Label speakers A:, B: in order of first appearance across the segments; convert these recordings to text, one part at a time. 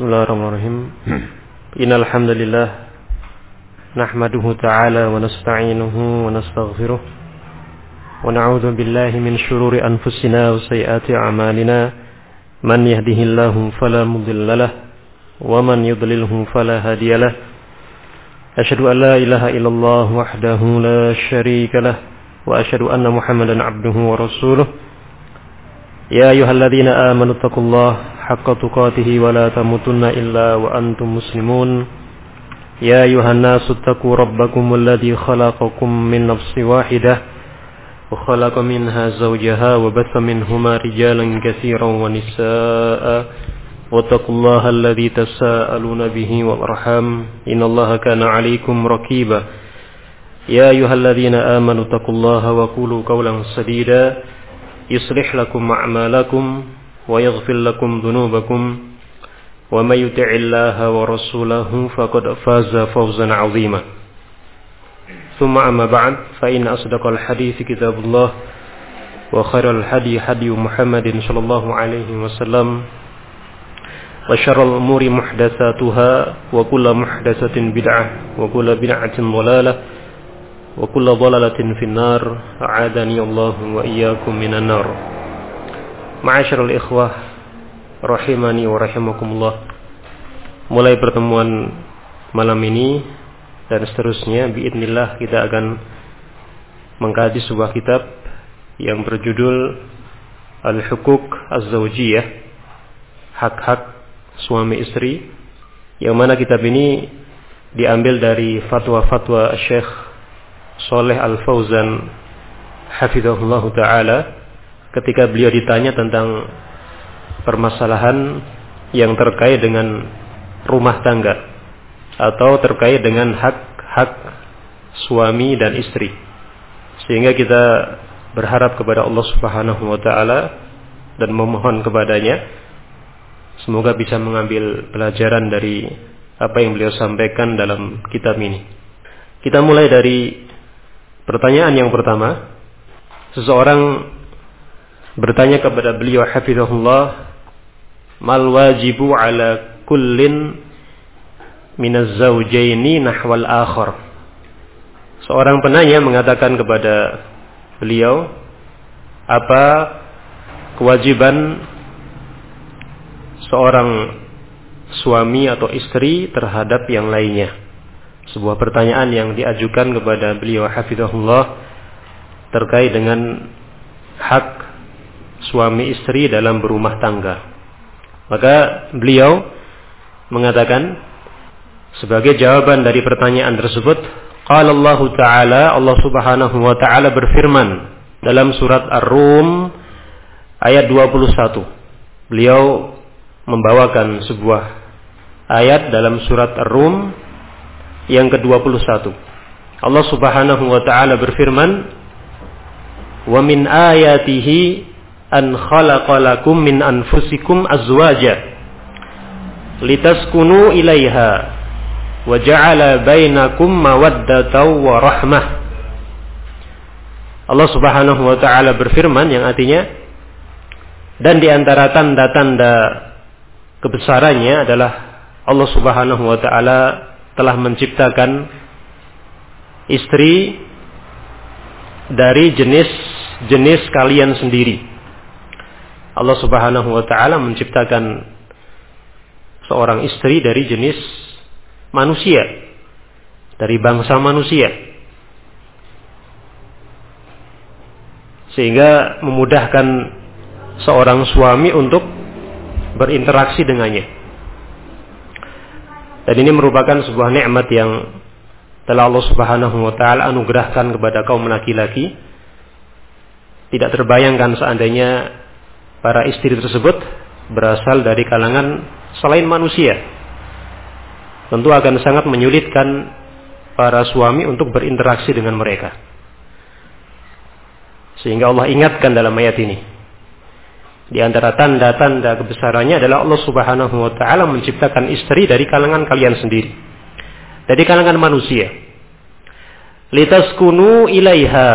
A: Bismillahirrahmanirrahim. Innal hamdalillah nahmaduhu ta'ala wa nasta'inuhu wa nastaghfiruh wa na'udzu billahi min shururi anfusina wa sayyiati a'malina man yahdihillahu fala mudhillalah wa man yudlilhu fala hadiyalah Ashhadu an la ilaha illallah wahdahu la sharika lah wa ashhadu anna Muhammadan 'abduhu wa rasuluh Ya ayyuhalladhina amanu taqullaha حق تقاته ولا تموتن إلا وأنتم مسلمون يا أيها الناس اتقوا ربكم الذي خلقكم من نفس واحدة وخلق منها زوجها وبث منهما رجالا كثيرا ونساء واتقوا الله الذي تساءلون به والأرحام إن الله كان عليكم ركيبا يا أيها الذين آمنوا اتقوا الله وقولوا قولا سديدا يصلح لكم أعمالكم ويغفر لكم ذنوبكم ومن يطع الله ورسوله فقد فاز فوزا عظيما. ثم أما بعد فإن أصدق الحديث كتاب الله وخير الحدي حدي محمد صلى الله عليه وسلم وشر الأمور محدثاتها وكل محدثة بدعة وكل بدعة ضلالة وكل ضلالة في النار. أعادني الله وإياكم من النار. Ma'asyarul ikhwah rahimani wa rahimakumullah. Mulai pertemuan malam ini dan seterusnya Bi'idnillah kita akan mengkaji sebuah kitab yang berjudul Al-Hukuk Az-Zawjiyah Hak-hak suami istri yang mana kitab ini diambil dari fatwa-fatwa Syekh Soleh Al-Fauzan hafizahullah taala ketika beliau ditanya tentang permasalahan yang terkait dengan rumah tangga atau terkait dengan hak-hak suami dan istri. Sehingga kita berharap kepada Allah Subhanahu wa taala dan memohon kepadanya semoga bisa mengambil pelajaran dari apa yang beliau sampaikan dalam kitab ini. Kita mulai dari pertanyaan yang pertama. Seseorang bertanya kepada beliau hafizahullah mal wajibu ala kullin minaz zawjaini nahwal akhar? Seorang penanya mengatakan kepada beliau apa kewajiban seorang suami atau istri terhadap yang lainnya? Sebuah pertanyaan yang diajukan kepada beliau hafizahullah terkait dengan hak suami istri dalam berumah tangga. Maka beliau mengatakan sebagai jawaban dari pertanyaan tersebut, qala Allah taala Allah Subhanahu wa taala berfirman dalam surat Ar-Rum ayat 21. Beliau membawakan sebuah ayat dalam surat Ar-Rum yang ke-21. Allah Subhanahu wa taala berfirman, wa min an khalaqalakum min anfusikum azwaja litaskunu ilaiha wa ja'ala bainakum mawaddatan wa rahmah Allah Subhanahu wa taala berfirman yang artinya dan di antara tanda-tanda kebesarannya adalah Allah Subhanahu wa taala telah menciptakan istri dari jenis-jenis kalian sendiri. Allah Subhanahu wa taala menciptakan seorang istri dari jenis manusia, dari bangsa manusia. Sehingga memudahkan seorang suami untuk berinteraksi dengannya. Dan ini merupakan sebuah nikmat yang telah Allah Subhanahu wa taala anugerahkan kepada kaum laki-laki tidak terbayangkan seandainya para istri tersebut berasal dari kalangan selain manusia. Tentu akan sangat menyulitkan para suami untuk berinteraksi dengan mereka. Sehingga Allah ingatkan dalam ayat ini. Di antara tanda-tanda kebesarannya adalah Allah Subhanahu wa taala menciptakan istri dari kalangan kalian sendiri dari kalangan manusia. Litaskunu ilaiha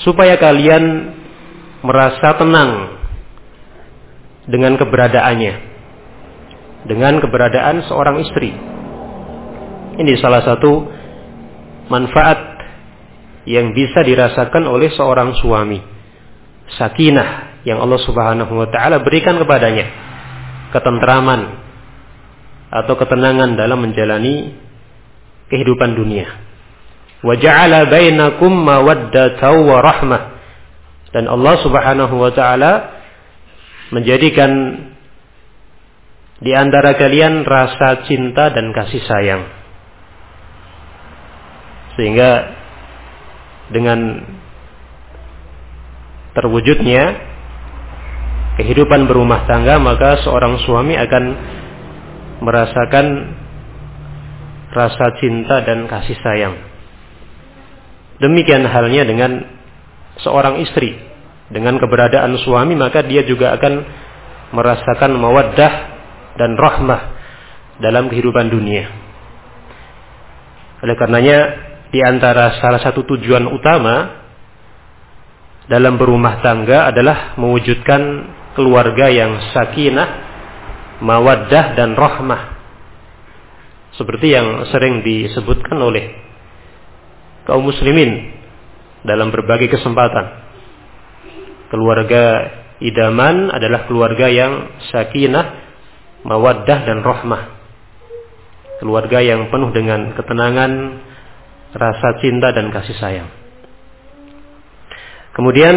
A: supaya kalian merasa tenang dengan keberadaannya. dengan keberadaan seorang istri. Ini salah satu manfaat yang bisa dirasakan oleh seorang suami. Sakinah yang Allah Subhanahu wa taala berikan kepadanya. Ketentraman atau ketenangan dalam menjalani kehidupan dunia. Wa ja'ala bainakum mawaddatan wa rahmah. Dan Allah Subhanahu wa taala menjadikan di antara kalian rasa cinta dan kasih sayang. Sehingga dengan terwujudnya kehidupan berumah tangga maka seorang suami akan merasakan rasa cinta dan kasih sayang. Demikian halnya dengan seorang istri. Dengan keberadaan suami maka dia juga akan merasakan mawaddah dan rahmah dalam kehidupan dunia. Oleh karenanya di antara salah satu tujuan utama dalam berumah tangga adalah mewujudkan keluarga yang sakinah, mawaddah dan rahmah. Seperti yang sering disebutkan oleh kaum muslimin dalam berbagai kesempatan. Keluarga idaman adalah keluarga yang sakinah, mawaddah dan rahmah. Keluarga yang penuh dengan ketenangan, rasa cinta dan kasih sayang. Kemudian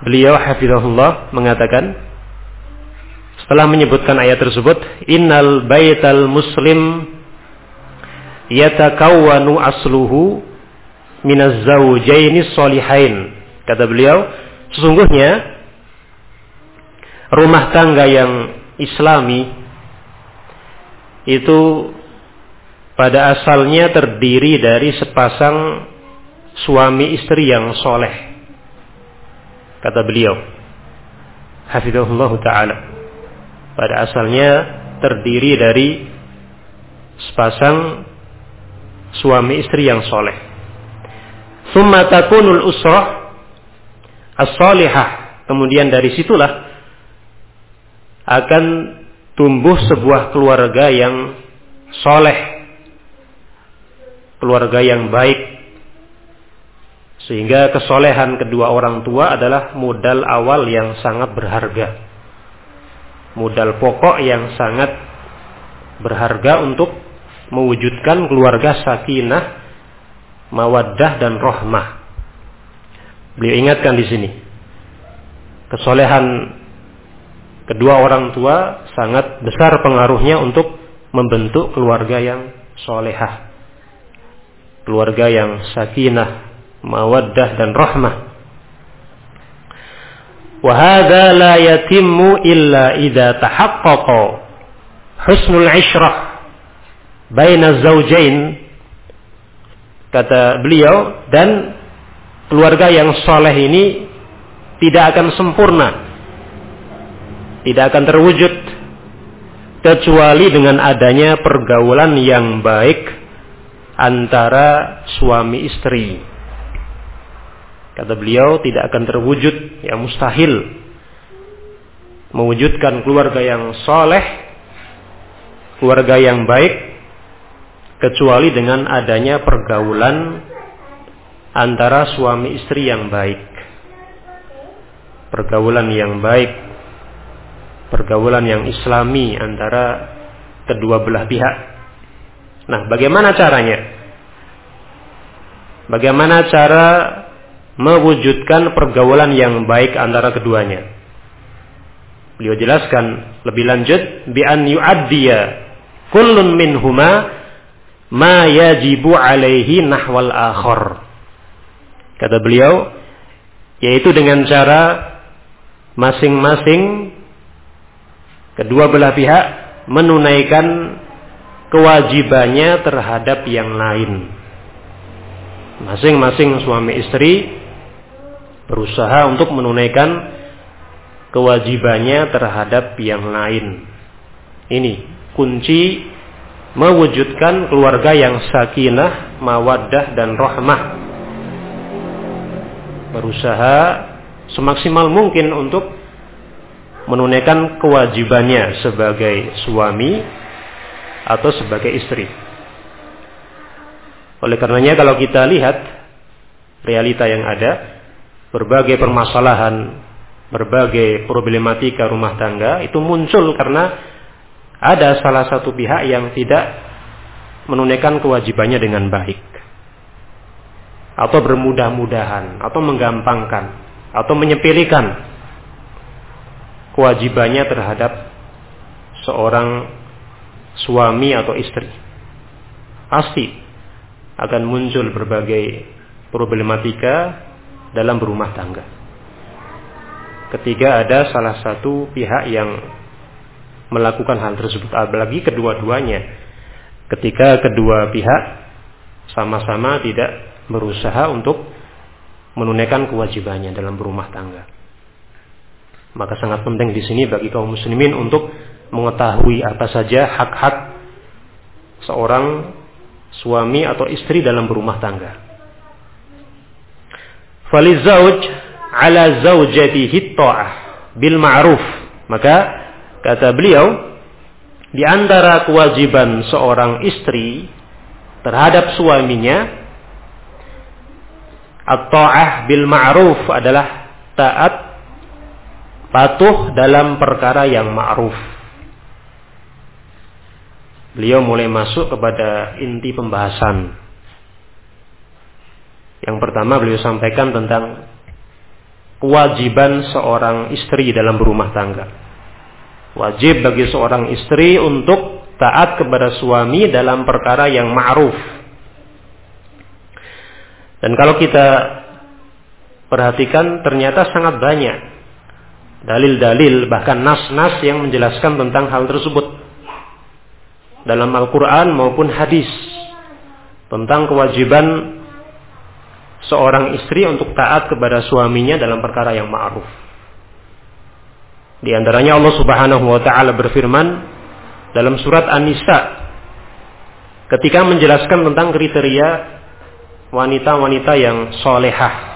A: beliau hafizahullah mengatakan setelah menyebutkan ayat tersebut, innal baital muslim yatakawwanu asluhu minaz zawjaini solihain. Kata beliau, sesungguhnya rumah tangga yang islami itu pada asalnya terdiri dari sepasang suami istri yang soleh. Kata beliau, Hafidhullah Ta'ala pada asalnya terdiri dari sepasang suami istri yang soleh. Summa takunul usrah as-salihah. Kemudian dari situlah akan tumbuh sebuah keluarga yang soleh. Keluarga yang baik. Sehingga kesolehan kedua orang tua adalah modal awal yang sangat berharga modal pokok yang sangat berharga untuk mewujudkan keluarga sakinah, mawaddah dan rahmah. Beliau ingatkan di sini. Kesolehan kedua orang tua sangat besar pengaruhnya untuk membentuk keluarga yang solehah. Keluarga yang sakinah, mawaddah dan rahmah. Wahada la yatimmu illa idha tahaqqaqa husnul ishrah baina zawjain kata beliau dan keluarga yang soleh ini tidak akan sempurna tidak akan terwujud kecuali dengan adanya pergaulan yang baik antara suami istri. Kata beliau tidak akan terwujud, yang mustahil mewujudkan keluarga yang soleh, keluarga yang baik, kecuali dengan adanya pergaulan antara suami istri yang baik. Pergaulan yang baik, pergaulan yang islami antara kedua belah pihak. Nah, bagaimana caranya? Bagaimana cara mewujudkan pergaulan yang baik antara keduanya. Beliau jelaskan lebih lanjut bi an yu'addiya kullun minhuma ma yajibu alaihi nahwal akhar. Kata beliau yaitu dengan cara masing-masing kedua belah pihak menunaikan kewajibannya terhadap yang lain. Masing-masing suami istri berusaha untuk menunaikan kewajibannya terhadap yang lain. Ini kunci mewujudkan keluarga yang sakinah, mawaddah dan rahmah. Berusaha semaksimal mungkin untuk menunaikan kewajibannya sebagai suami atau sebagai istri. Oleh karenanya kalau kita lihat realita yang ada, berbagai permasalahan, berbagai problematika rumah tangga itu muncul karena ada salah satu pihak yang tidak menunaikan kewajibannya dengan baik. Atau bermudah-mudahan, atau menggampangkan, atau menyepelekan kewajibannya terhadap seorang suami atau istri. Pasti akan muncul berbagai problematika dalam berumah tangga. Ketika ada salah satu pihak yang melakukan hal tersebut, apalagi kedua-duanya, ketika kedua pihak sama-sama tidak berusaha untuk menunaikan kewajibannya dalam berumah tangga. Maka sangat penting di sini bagi kaum muslimin untuk mengetahui apa saja hak-hak seorang suami atau istri dalam berumah tangga. Falizauj ala zaujatihi ta'ah bil ma'ruf. Maka kata beliau di antara kewajiban seorang istri terhadap suaminya at-ta'ah bil ma'ruf adalah taat patuh dalam perkara yang ma'ruf. Beliau mulai masuk kepada inti pembahasan. Yang pertama beliau sampaikan tentang kewajiban seorang istri dalam berumah tangga. Wajib bagi seorang istri untuk taat kepada suami dalam perkara yang ma'ruf. Dan kalau kita perhatikan ternyata sangat banyak dalil-dalil bahkan nas-nas yang menjelaskan tentang hal tersebut dalam Al-Quran maupun hadis tentang kewajiban seorang istri untuk taat kepada suaminya dalam perkara yang ma'ruf. Di antaranya Allah Subhanahu wa taala berfirman dalam surat An-Nisa ketika menjelaskan tentang kriteria wanita-wanita yang solehah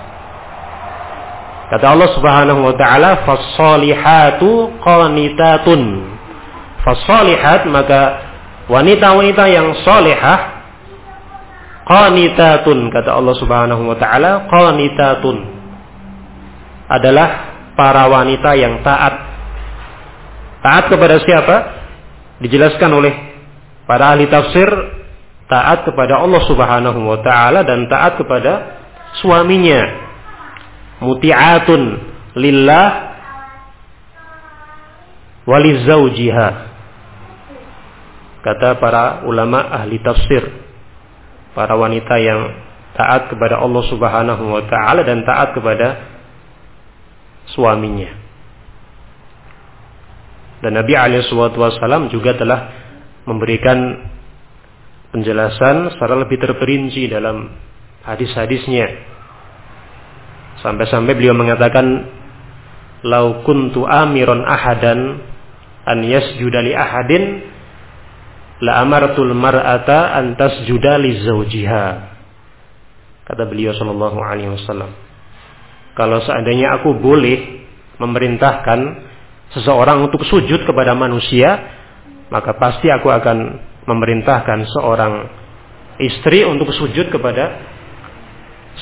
A: Kata Allah Subhanahu wa taala, "Fas-solihatu qanitatun." Fas-solihat maka wanita-wanita yang solehah qanitatun kata Allah Subhanahu wa taala, qanitatun adalah para wanita yang taat. Taat kepada siapa? Dijelaskan oleh para ahli tafsir taat kepada Allah Subhanahu wa taala dan taat kepada suaminya. Muti'atun lillah walizaujiha kata para ulama ahli tafsir para wanita yang taat kepada Allah Subhanahu wa taala dan taat kepada suaminya dan Nabi alaihi wasallam juga telah memberikan penjelasan secara lebih terperinci dalam hadis-hadisnya Sampai-sampai beliau mengatakan lau kuntu amiron ahadan an yasjuda li ahadin la amartul mar'ata an tasjuda li zawjiha. Kata beliau sallallahu alaihi wasallam. Kalau seandainya aku boleh memerintahkan seseorang untuk sujud kepada manusia, maka pasti aku akan memerintahkan seorang istri untuk sujud kepada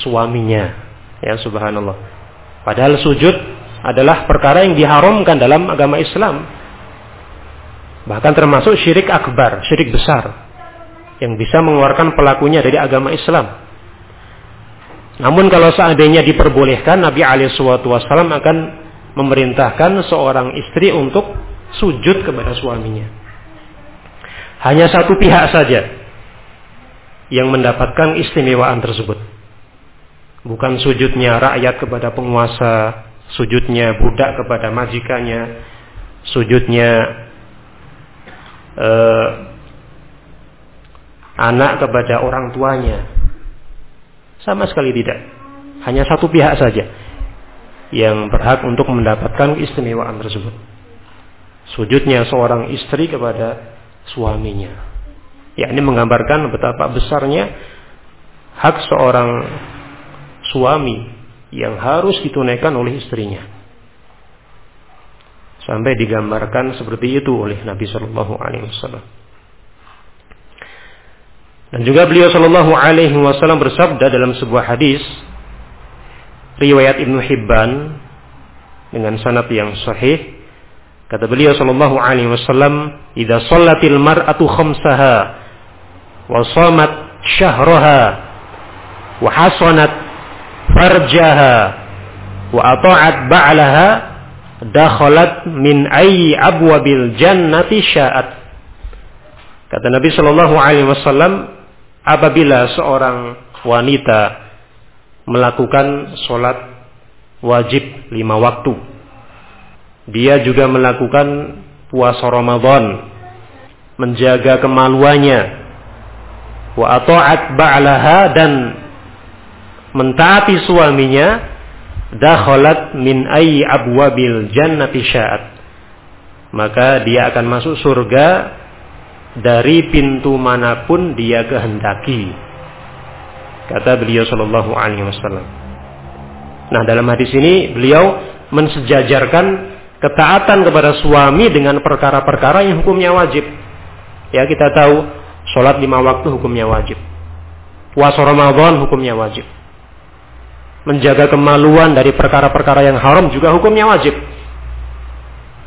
A: suaminya. Ya subhanallah. Padahal sujud adalah perkara yang diharamkan dalam agama Islam. Bahkan termasuk syirik akbar, syirik besar. Yang bisa mengeluarkan pelakunya dari agama Islam. Namun kalau seandainya diperbolehkan, Nabi Wasallam akan memerintahkan seorang istri untuk sujud kepada suaminya. Hanya satu pihak saja yang mendapatkan istimewaan tersebut Bukan sujudnya rakyat kepada penguasa, sujudnya budak kepada majikannya, sujudnya eh, anak kepada orang tuanya. Sama sekali tidak. Hanya satu pihak saja yang berhak untuk mendapatkan keistimewaan tersebut. Sujudnya seorang istri kepada suaminya. Ya, ini menggambarkan betapa besarnya hak seorang suami yang harus ditunaikan oleh istrinya. Sampai digambarkan seperti itu oleh Nabi Shallallahu Alaihi Wasallam. Dan juga beliau Shallallahu Alaihi Wasallam bersabda dalam sebuah hadis riwayat Ibnu Hibban dengan sanad yang sahih. Kata beliau Shallallahu Alaihi Wasallam "Idza sholatil mar'atu khamsaha wa shamat syahraha wa hasanat farjaha wa ata'at ba'laha dakhalat min ayyi abwabil jannati sya'at. Kata Nabi Shallallahu alaihi wasallam apabila seorang wanita melakukan sholat wajib lima waktu. Dia juga melakukan puasa Ramadan, menjaga kemaluannya, wa ato'at ba'laha dan mentaati suaminya, dakhalat min ayyi abwabil jannati sya'at. Maka dia akan masuk surga dari pintu mana pun dia kehendaki. Kata beliau Shallallahu Alaihi Wasallam. Nah dalam hadis ini beliau mensejajarkan ketaatan kepada suami dengan perkara-perkara yang hukumnya wajib. Ya kita tahu sholat lima waktu hukumnya wajib. Puasa Ramadan hukumnya wajib. Menjaga kemaluan dari perkara-perkara yang haram juga hukumnya wajib.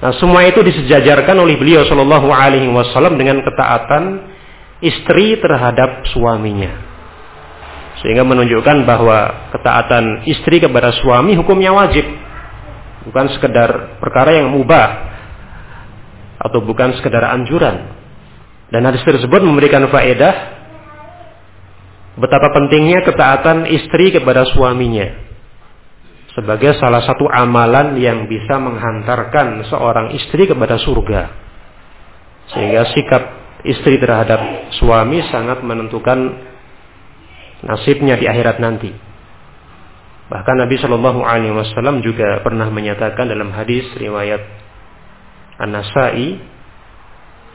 A: Nah, semua itu disejajarkan oleh beliau Shallallahu Alaihi Wasallam dengan ketaatan istri terhadap suaminya, sehingga menunjukkan bahwa ketaatan istri kepada suami hukumnya wajib, bukan sekedar perkara yang mubah atau bukan sekedar anjuran. Dan hadis tersebut memberikan faedah betapa pentingnya ketaatan istri kepada suaminya sebagai salah satu amalan yang bisa menghantarkan seorang istri kepada surga. Sehingga sikap istri terhadap suami sangat menentukan nasibnya di akhirat nanti. Bahkan Nabi Shallallahu Alaihi Wasallam juga pernah menyatakan dalam hadis riwayat An-Nasai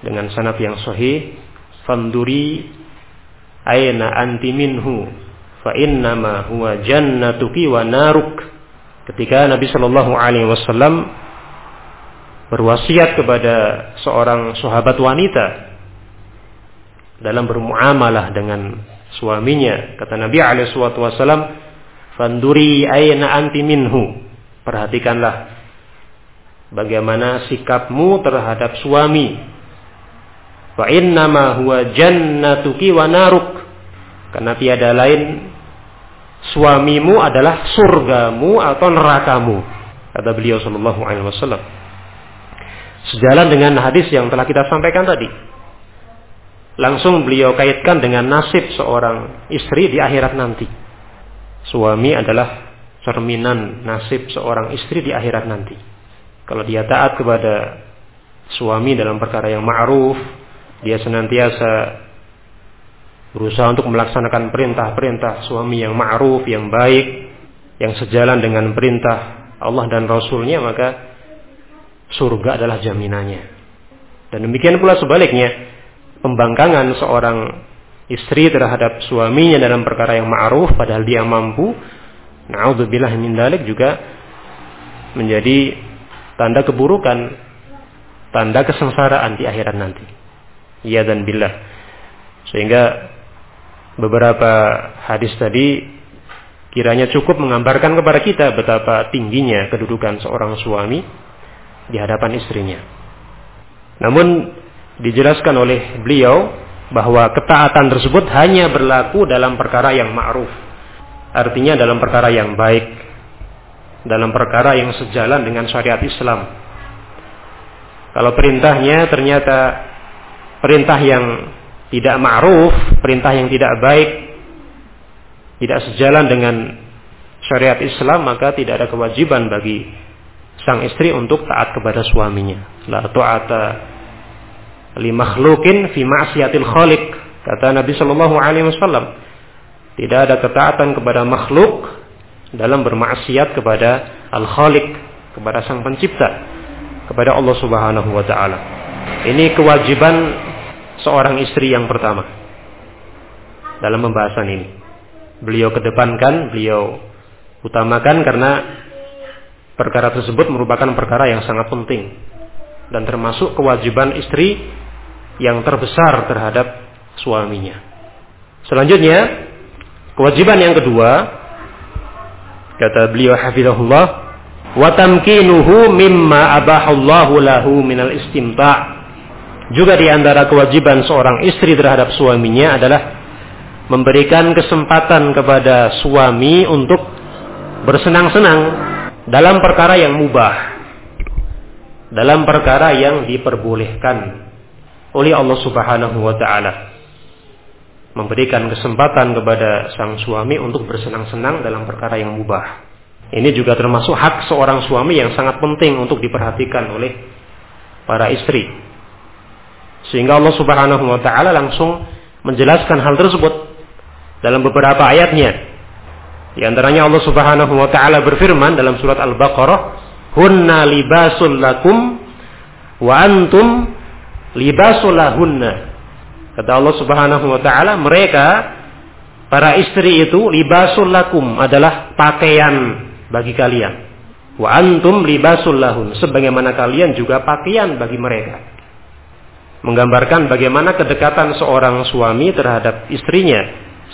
A: dengan sanad yang sahih, "Fanduri aina anti minhu fa innama huwa jannatuki wa naruk." ketika Nabi Shallallahu Alaihi Wasallam berwasiat kepada seorang sahabat wanita dalam bermuamalah dengan suaminya. Kata Nabi Alaihi Wasallam fanduri ayna anti minhu. Perhatikanlah bagaimana sikapmu terhadap suami. Fa innama huwa jannatuki wa naruk. Karena tiada lain suamimu adalah surgamu atau nerakamu kata beliau sallallahu alaihi wasallam. Sejalan dengan hadis yang telah kita sampaikan tadi langsung beliau kaitkan dengan nasib seorang istri di akhirat nanti suami adalah cerminan nasib seorang istri di akhirat nanti kalau dia taat kepada suami dalam perkara yang ma'ruf dia senantiasa berusaha untuk melaksanakan perintah-perintah suami yang ma'ruf, yang baik, yang sejalan dengan perintah Allah dan Rasulnya, maka surga adalah jaminannya. Dan demikian pula sebaliknya, pembangkangan seorang istri terhadap suaminya dalam perkara yang ma'ruf, padahal dia mampu, na'udzubillah min dalik juga menjadi tanda keburukan, tanda kesengsaraan di akhirat nanti. Ya dan billah. Sehingga beberapa hadis tadi kiranya cukup menggambarkan kepada kita betapa tingginya kedudukan seorang suami di hadapan istrinya. Namun dijelaskan oleh beliau bahwa ketaatan tersebut hanya berlaku dalam perkara yang ma'ruf. Artinya dalam perkara yang baik, dalam perkara yang sejalan dengan syariat Islam. Kalau perintahnya ternyata perintah yang tidak ma'ruf, perintah yang tidak baik, tidak sejalan dengan syariat Islam, maka tidak ada kewajiban bagi sang istri untuk taat kepada suaminya. La ta'ata li makhlukin fi ma'siyatil khaliq. Kata Nabi Shallallahu alaihi wasallam, tidak ada ketaatan kepada makhluk dalam bermaksiat kepada Al-Khaliq, kepada Sang Pencipta, kepada Allah Subhanahu wa taala. Ini kewajiban seorang istri yang pertama dalam pembahasan ini. Beliau kedepankan, beliau utamakan karena perkara tersebut merupakan perkara yang sangat penting dan termasuk kewajiban istri yang terbesar terhadap suaminya. Selanjutnya, kewajiban yang kedua kata beliau hafizahullah wa tamkinuhu mimma abahallahu lahu minal istimta' juga di antara kewajiban seorang istri terhadap suaminya adalah memberikan kesempatan kepada suami untuk bersenang-senang dalam perkara yang mubah dalam perkara yang diperbolehkan oleh Allah Subhanahu wa taala. Memberikan kesempatan kepada sang suami untuk bersenang-senang dalam perkara yang mubah. Ini juga termasuk hak seorang suami yang sangat penting untuk diperhatikan oleh para istri. Sehingga Allah Subhanahu wa taala langsung menjelaskan hal tersebut dalam beberapa ayatnya. Di antaranya Allah Subhanahu wa taala berfirman dalam surat Al-Baqarah hunna libasul lakum wa antum libasul lahunna. Kata Allah Subhanahu wa taala, mereka para istri itu libasul lakum adalah pakaian bagi kalian. Wa antum libasul lahun, sebagaimana kalian juga pakaian bagi mereka. Menggambarkan bagaimana kedekatan seorang suami terhadap istrinya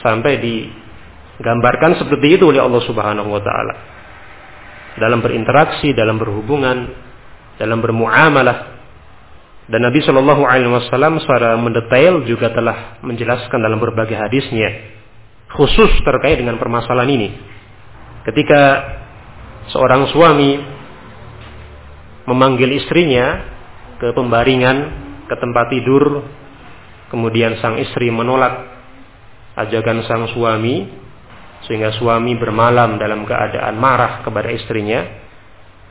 A: sampai digambarkan seperti itu oleh Allah Subhanahu wa taala dalam berinteraksi, dalam berhubungan, dalam bermuamalah. Dan Nabi Shallallahu Alaihi Wasallam secara mendetail juga telah menjelaskan dalam berbagai hadisnya, khusus terkait dengan permasalahan ini. Ketika seorang suami memanggil istrinya ke pembaringan, ke tempat tidur, kemudian sang istri menolak ajakan sang suami, sehingga suami bermalam dalam keadaan marah kepada istrinya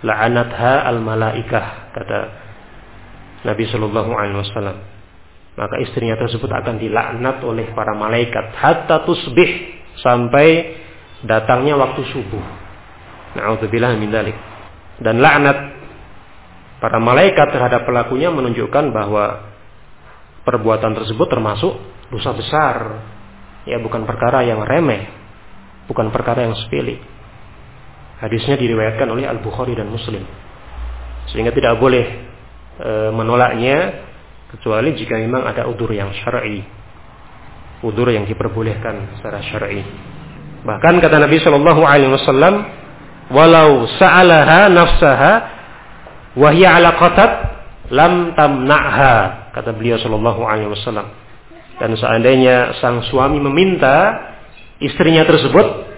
A: la'anatha al malaikah kata Nabi Shallallahu Alaihi Wasallam. Maka istrinya tersebut akan dilaknat oleh para malaikat. Hatta tusbih sampai datangnya waktu subuh. Na'udzubillah min dalik. Dan laknat para malaikat terhadap pelakunya menunjukkan bahwa perbuatan tersebut termasuk dosa besar. Ya bukan perkara yang remeh. Bukan perkara yang sepele. Hadisnya diriwayatkan oleh Al Bukhari dan Muslim, sehingga tidak boleh e, menolaknya kecuali jika memang ada udur yang syar'i, udur yang diperbolehkan secara syar'i. Bahkan kata Nabi Shallallahu Alaihi Wasallam, walau sa'alaha nafsaha wahya ala qatat lam tamna'ha kata beliau Shallallahu Alaihi Wasallam. Dan seandainya sang suami meminta istrinya tersebut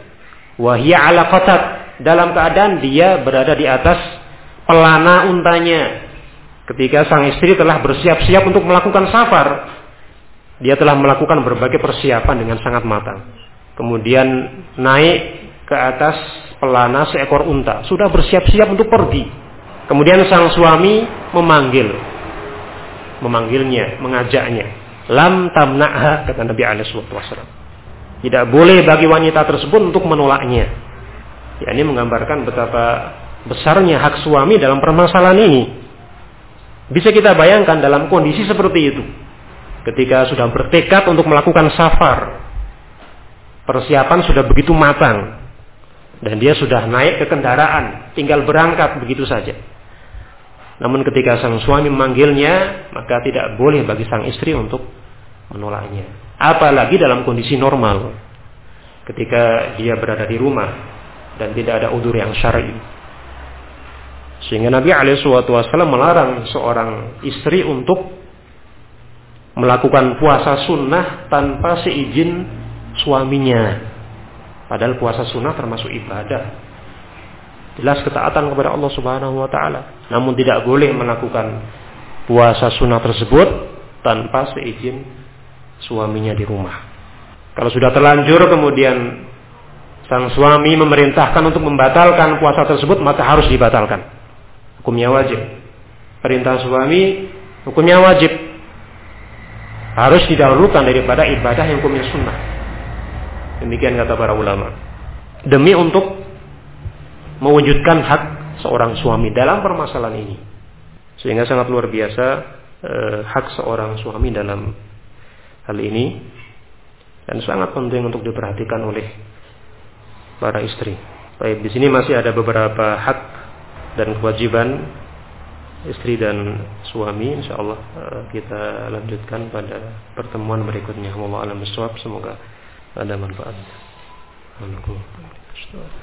A: wahia ala qatat dalam keadaan dia berada di atas pelana untanya ketika sang istri telah bersiap-siap untuk melakukan safar dia telah melakukan berbagai persiapan dengan sangat matang kemudian naik ke atas pelana seekor unta sudah bersiap-siap untuk pergi kemudian sang suami memanggil memanggilnya mengajaknya lam tamna'ha kata Nabi alaihi wasallam tidak boleh bagi wanita tersebut untuk menolaknya. Ya, ini menggambarkan betapa besarnya hak suami dalam permasalahan ini. Bisa kita bayangkan dalam kondisi seperti itu. Ketika sudah bertekad untuk melakukan safar. Persiapan sudah begitu matang. Dan dia sudah naik ke kendaraan. Tinggal berangkat begitu saja. Namun ketika sang suami memanggilnya, maka tidak boleh bagi sang istri untuk menolaknya. Apalagi dalam kondisi normal. Ketika dia berada di rumah dan tidak ada udur yang syar'i. Sehingga Nabi Wasallam melarang seorang istri untuk melakukan puasa sunnah tanpa seizin suaminya. Padahal puasa sunnah termasuk ibadah. Jelas ketaatan kepada Allah Subhanahu wa taala. Namun tidak boleh melakukan puasa sunnah tersebut tanpa seizin suaminya di rumah. Kalau sudah terlanjur kemudian sang suami memerintahkan untuk membatalkan puasa tersebut maka harus dibatalkan. Hukumnya wajib. Perintah suami hukumnya wajib. Harus didahulukan daripada ibadah yang hukumnya sunnah. Demikian kata para ulama. Demi untuk mewujudkan hak seorang suami dalam permasalahan ini. Sehingga sangat luar biasa eh, hak seorang suami dalam hal ini dan sangat penting untuk diperhatikan oleh para istri. Baik, di sini masih ada beberapa hak dan kewajiban istri dan suami insyaallah uh, kita lanjutkan pada pertemuan berikutnya. Allah alam semoga ada manfaat. Assalamualaikum